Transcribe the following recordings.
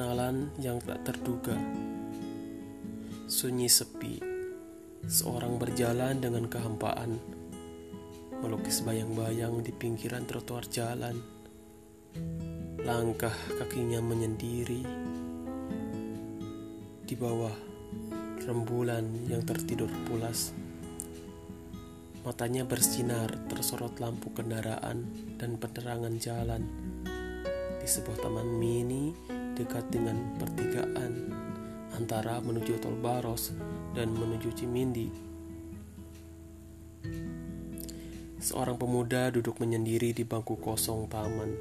Perkenalan yang tak terduga. Sunyi sepi. Seorang berjalan dengan kehampaan. Melukis bayang-bayang di pinggiran trotoar jalan. Langkah kakinya menyendiri. Di bawah rembulan yang tertidur pulas. Matanya bersinar tersorot lampu kendaraan dan penerangan jalan di sebuah taman mini dekat dengan pertigaan antara menuju Tol Baros dan menuju Cimindi. Seorang pemuda duduk menyendiri di bangku kosong taman.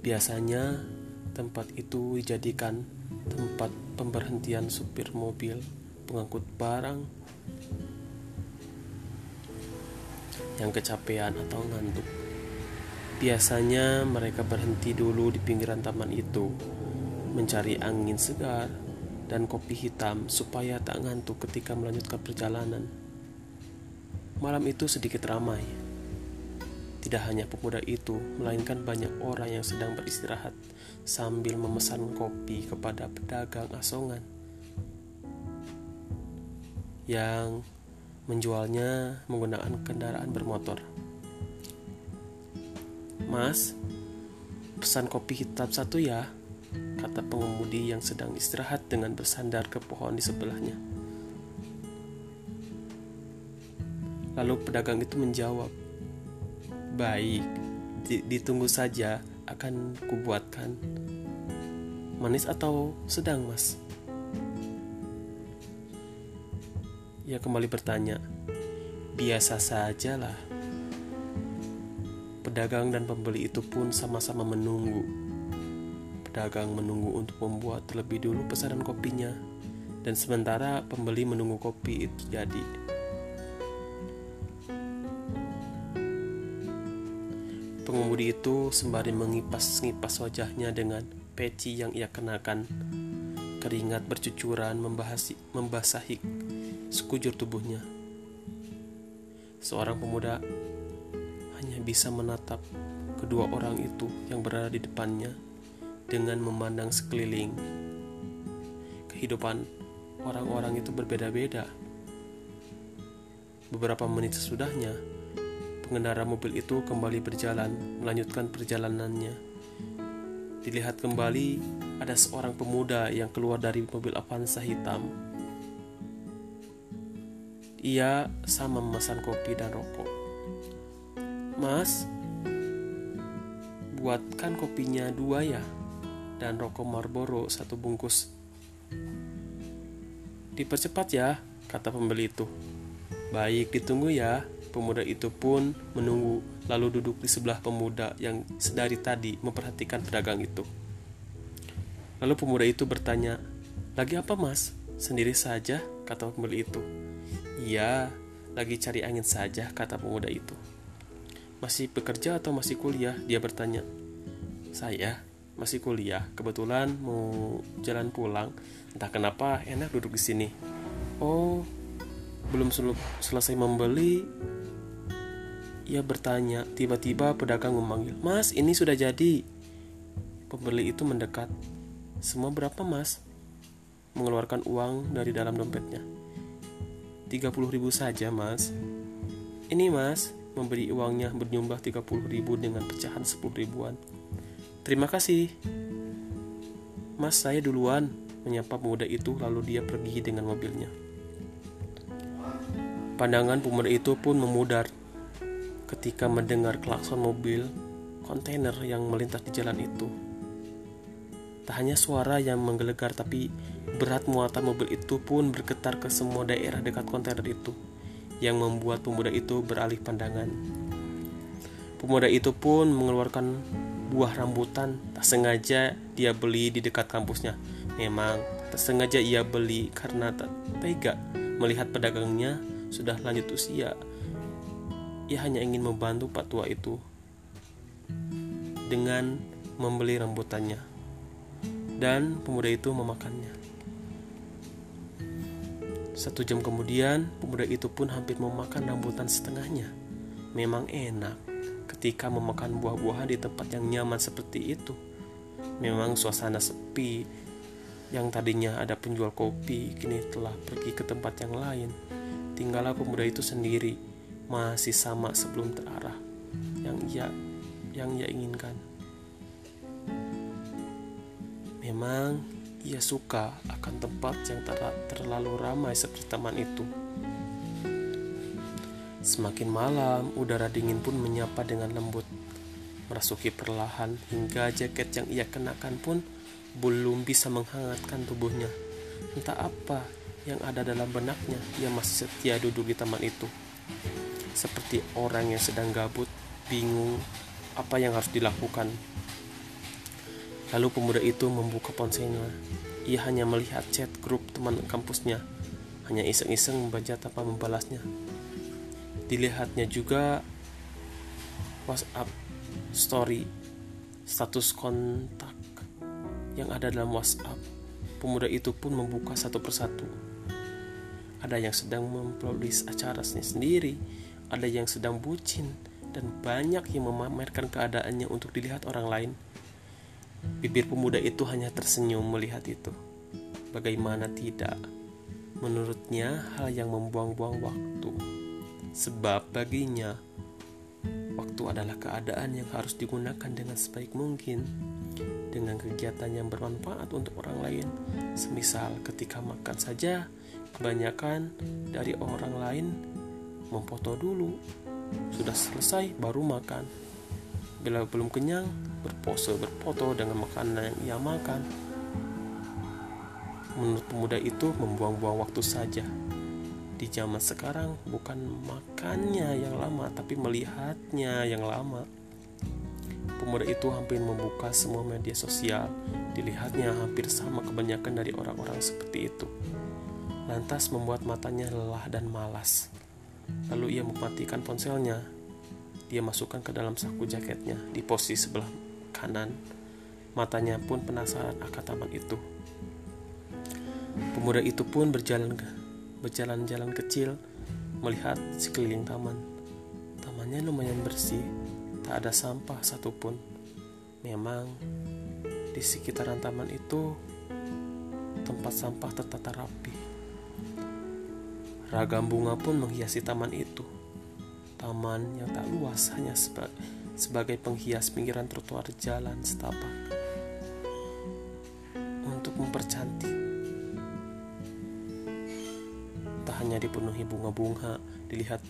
Biasanya tempat itu dijadikan tempat pemberhentian supir mobil pengangkut barang yang kecapean atau ngantuk. Biasanya mereka berhenti dulu di pinggiran taman itu, mencari angin segar dan kopi hitam supaya tak ngantuk ketika melanjutkan perjalanan. Malam itu sedikit ramai. Tidak hanya pemuda itu, melainkan banyak orang yang sedang beristirahat sambil memesan kopi kepada pedagang asongan yang menjualnya menggunakan kendaraan bermotor. Mas, pesan kopi hitam satu ya, kata pengemudi yang sedang istirahat dengan bersandar ke pohon di sebelahnya. Lalu pedagang itu menjawab, Baik, ditunggu saja akan kubuatkan. Manis atau sedang, mas? Ia kembali bertanya, biasa sajalah. Pedagang dan pembeli itu pun sama-sama menunggu. Pedagang menunggu untuk membuat terlebih dulu pesanan kopinya, dan sementara pembeli menunggu kopi itu jadi. Pengemudi itu sembari mengipas-ngipas wajahnya dengan peci yang ia kenakan. Keringat bercucuran membasahi sekujur tubuhnya. Seorang pemuda bisa menatap kedua orang itu yang berada di depannya dengan memandang sekeliling. Kehidupan orang-orang itu berbeda-beda. Beberapa menit sesudahnya, pengendara mobil itu kembali berjalan, melanjutkan perjalanannya. Dilihat kembali, ada seorang pemuda yang keluar dari mobil Avanza hitam ia sama memesan kopi dan rokok. Mas, buatkan kopinya dua ya, dan rokok Marlboro satu bungkus. Dipercepat ya, kata pembeli itu. Baik, ditunggu ya. Pemuda itu pun menunggu, lalu duduk di sebelah pemuda yang sedari tadi memperhatikan pedagang itu. Lalu pemuda itu bertanya, "Lagi apa, Mas?" "Sendiri saja," kata pembeli itu. Iya, lagi cari angin saja, kata pemuda itu. Masih bekerja atau masih kuliah? Dia bertanya. Saya masih kuliah, kebetulan mau jalan pulang. Entah kenapa enak duduk di sini. Oh, belum sel selesai membeli. Ia bertanya, tiba-tiba pedagang memanggil, Mas, ini sudah jadi. Pembeli itu mendekat. Semua berapa, Mas? Mengeluarkan uang dari dalam dompetnya. 30 ribu saja mas Ini mas Memberi uangnya berjumlah 30 ribu dengan pecahan 10 ribuan. Terima kasih. Mas saya duluan Menyapa pemuda itu lalu dia pergi dengan mobilnya. Pandangan pemuda itu pun memudar. Ketika mendengar klakson mobil kontainer yang melintas di jalan itu Tak hanya suara yang menggelegar tapi berat muatan mobil itu pun bergetar ke semua daerah dekat kontainer itu yang membuat pemuda itu beralih pandangan. Pemuda itu pun mengeluarkan buah rambutan tak sengaja dia beli di dekat kampusnya. Memang tak sengaja ia beli karena tak tega melihat pedagangnya sudah lanjut usia. Ia hanya ingin membantu pak tua itu dengan membeli rambutannya dan pemuda itu memakannya. Satu jam kemudian, pemuda itu pun hampir memakan rambutan setengahnya. Memang enak ketika memakan buah-buahan di tempat yang nyaman seperti itu. Memang suasana sepi yang tadinya ada penjual kopi kini telah pergi ke tempat yang lain. Tinggallah pemuda itu sendiri, masih sama sebelum terarah yang ia yang ia inginkan. Memang ia suka akan tempat yang ter terlalu ramai seperti taman itu. Semakin malam, udara dingin pun menyapa dengan lembut, merasuki perlahan hingga jaket yang ia kenakan pun belum bisa menghangatkan tubuhnya. Entah apa yang ada dalam benaknya, ia masih setia duduk di taman itu. Seperti orang yang sedang gabut, bingung apa yang harus dilakukan. Lalu pemuda itu membuka ponselnya. Ia hanya melihat chat grup teman kampusnya, hanya iseng-iseng membaca tanpa membalasnya. Dilihatnya juga WhatsApp story status kontak yang ada dalam WhatsApp. Pemuda itu pun membuka satu persatu. Ada yang sedang memproduksi acaranya sendiri, ada yang sedang bucin, dan banyak yang memamerkan keadaannya untuk dilihat orang lain. Bibir pemuda itu hanya tersenyum melihat itu. Bagaimana tidak? Menurutnya hal yang membuang-buang waktu. Sebab baginya waktu adalah keadaan yang harus digunakan dengan sebaik mungkin dengan kegiatan yang bermanfaat untuk orang lain. Semisal ketika makan saja, kebanyakan dari orang lain memfoto dulu. Sudah selesai baru makan. Bila belum kenyang, berpose berfoto dengan makanan yang ia makan. Menurut pemuda itu membuang-buang waktu saja. Di zaman sekarang bukan makannya yang lama, tapi melihatnya yang lama. Pemuda itu hampir membuka semua media sosial. Dilihatnya hampir sama kebanyakan dari orang-orang seperti itu. Lantas membuat matanya lelah dan malas. Lalu ia mematikan ponselnya. Dia masukkan ke dalam saku jaketnya di posisi sebelah kanan. Matanya pun penasaran akan taman itu. Pemuda itu pun berjalan berjalan-jalan kecil melihat sekeliling taman. Tamannya lumayan bersih, tak ada sampah satupun. Memang di sekitaran taman itu tempat sampah tertata rapi. Ragam bunga pun menghiasi taman itu. Taman yang tak luas hanya seba sebagai penghias pinggiran trotoar jalan setapak. Untuk mempercantik. Tak hanya dipenuhi bunga-bunga, dilihat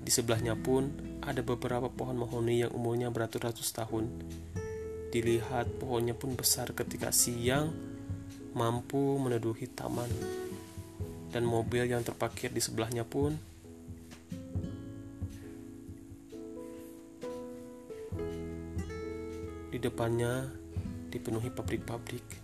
di sebelahnya pun ada beberapa pohon mahoni yang umurnya beratus-ratus tahun. Dilihat pohonnya pun besar ketika siang mampu meneduhi taman. Dan mobil yang terparkir di sebelahnya pun di depannya dipenuhi pabrik-pabrik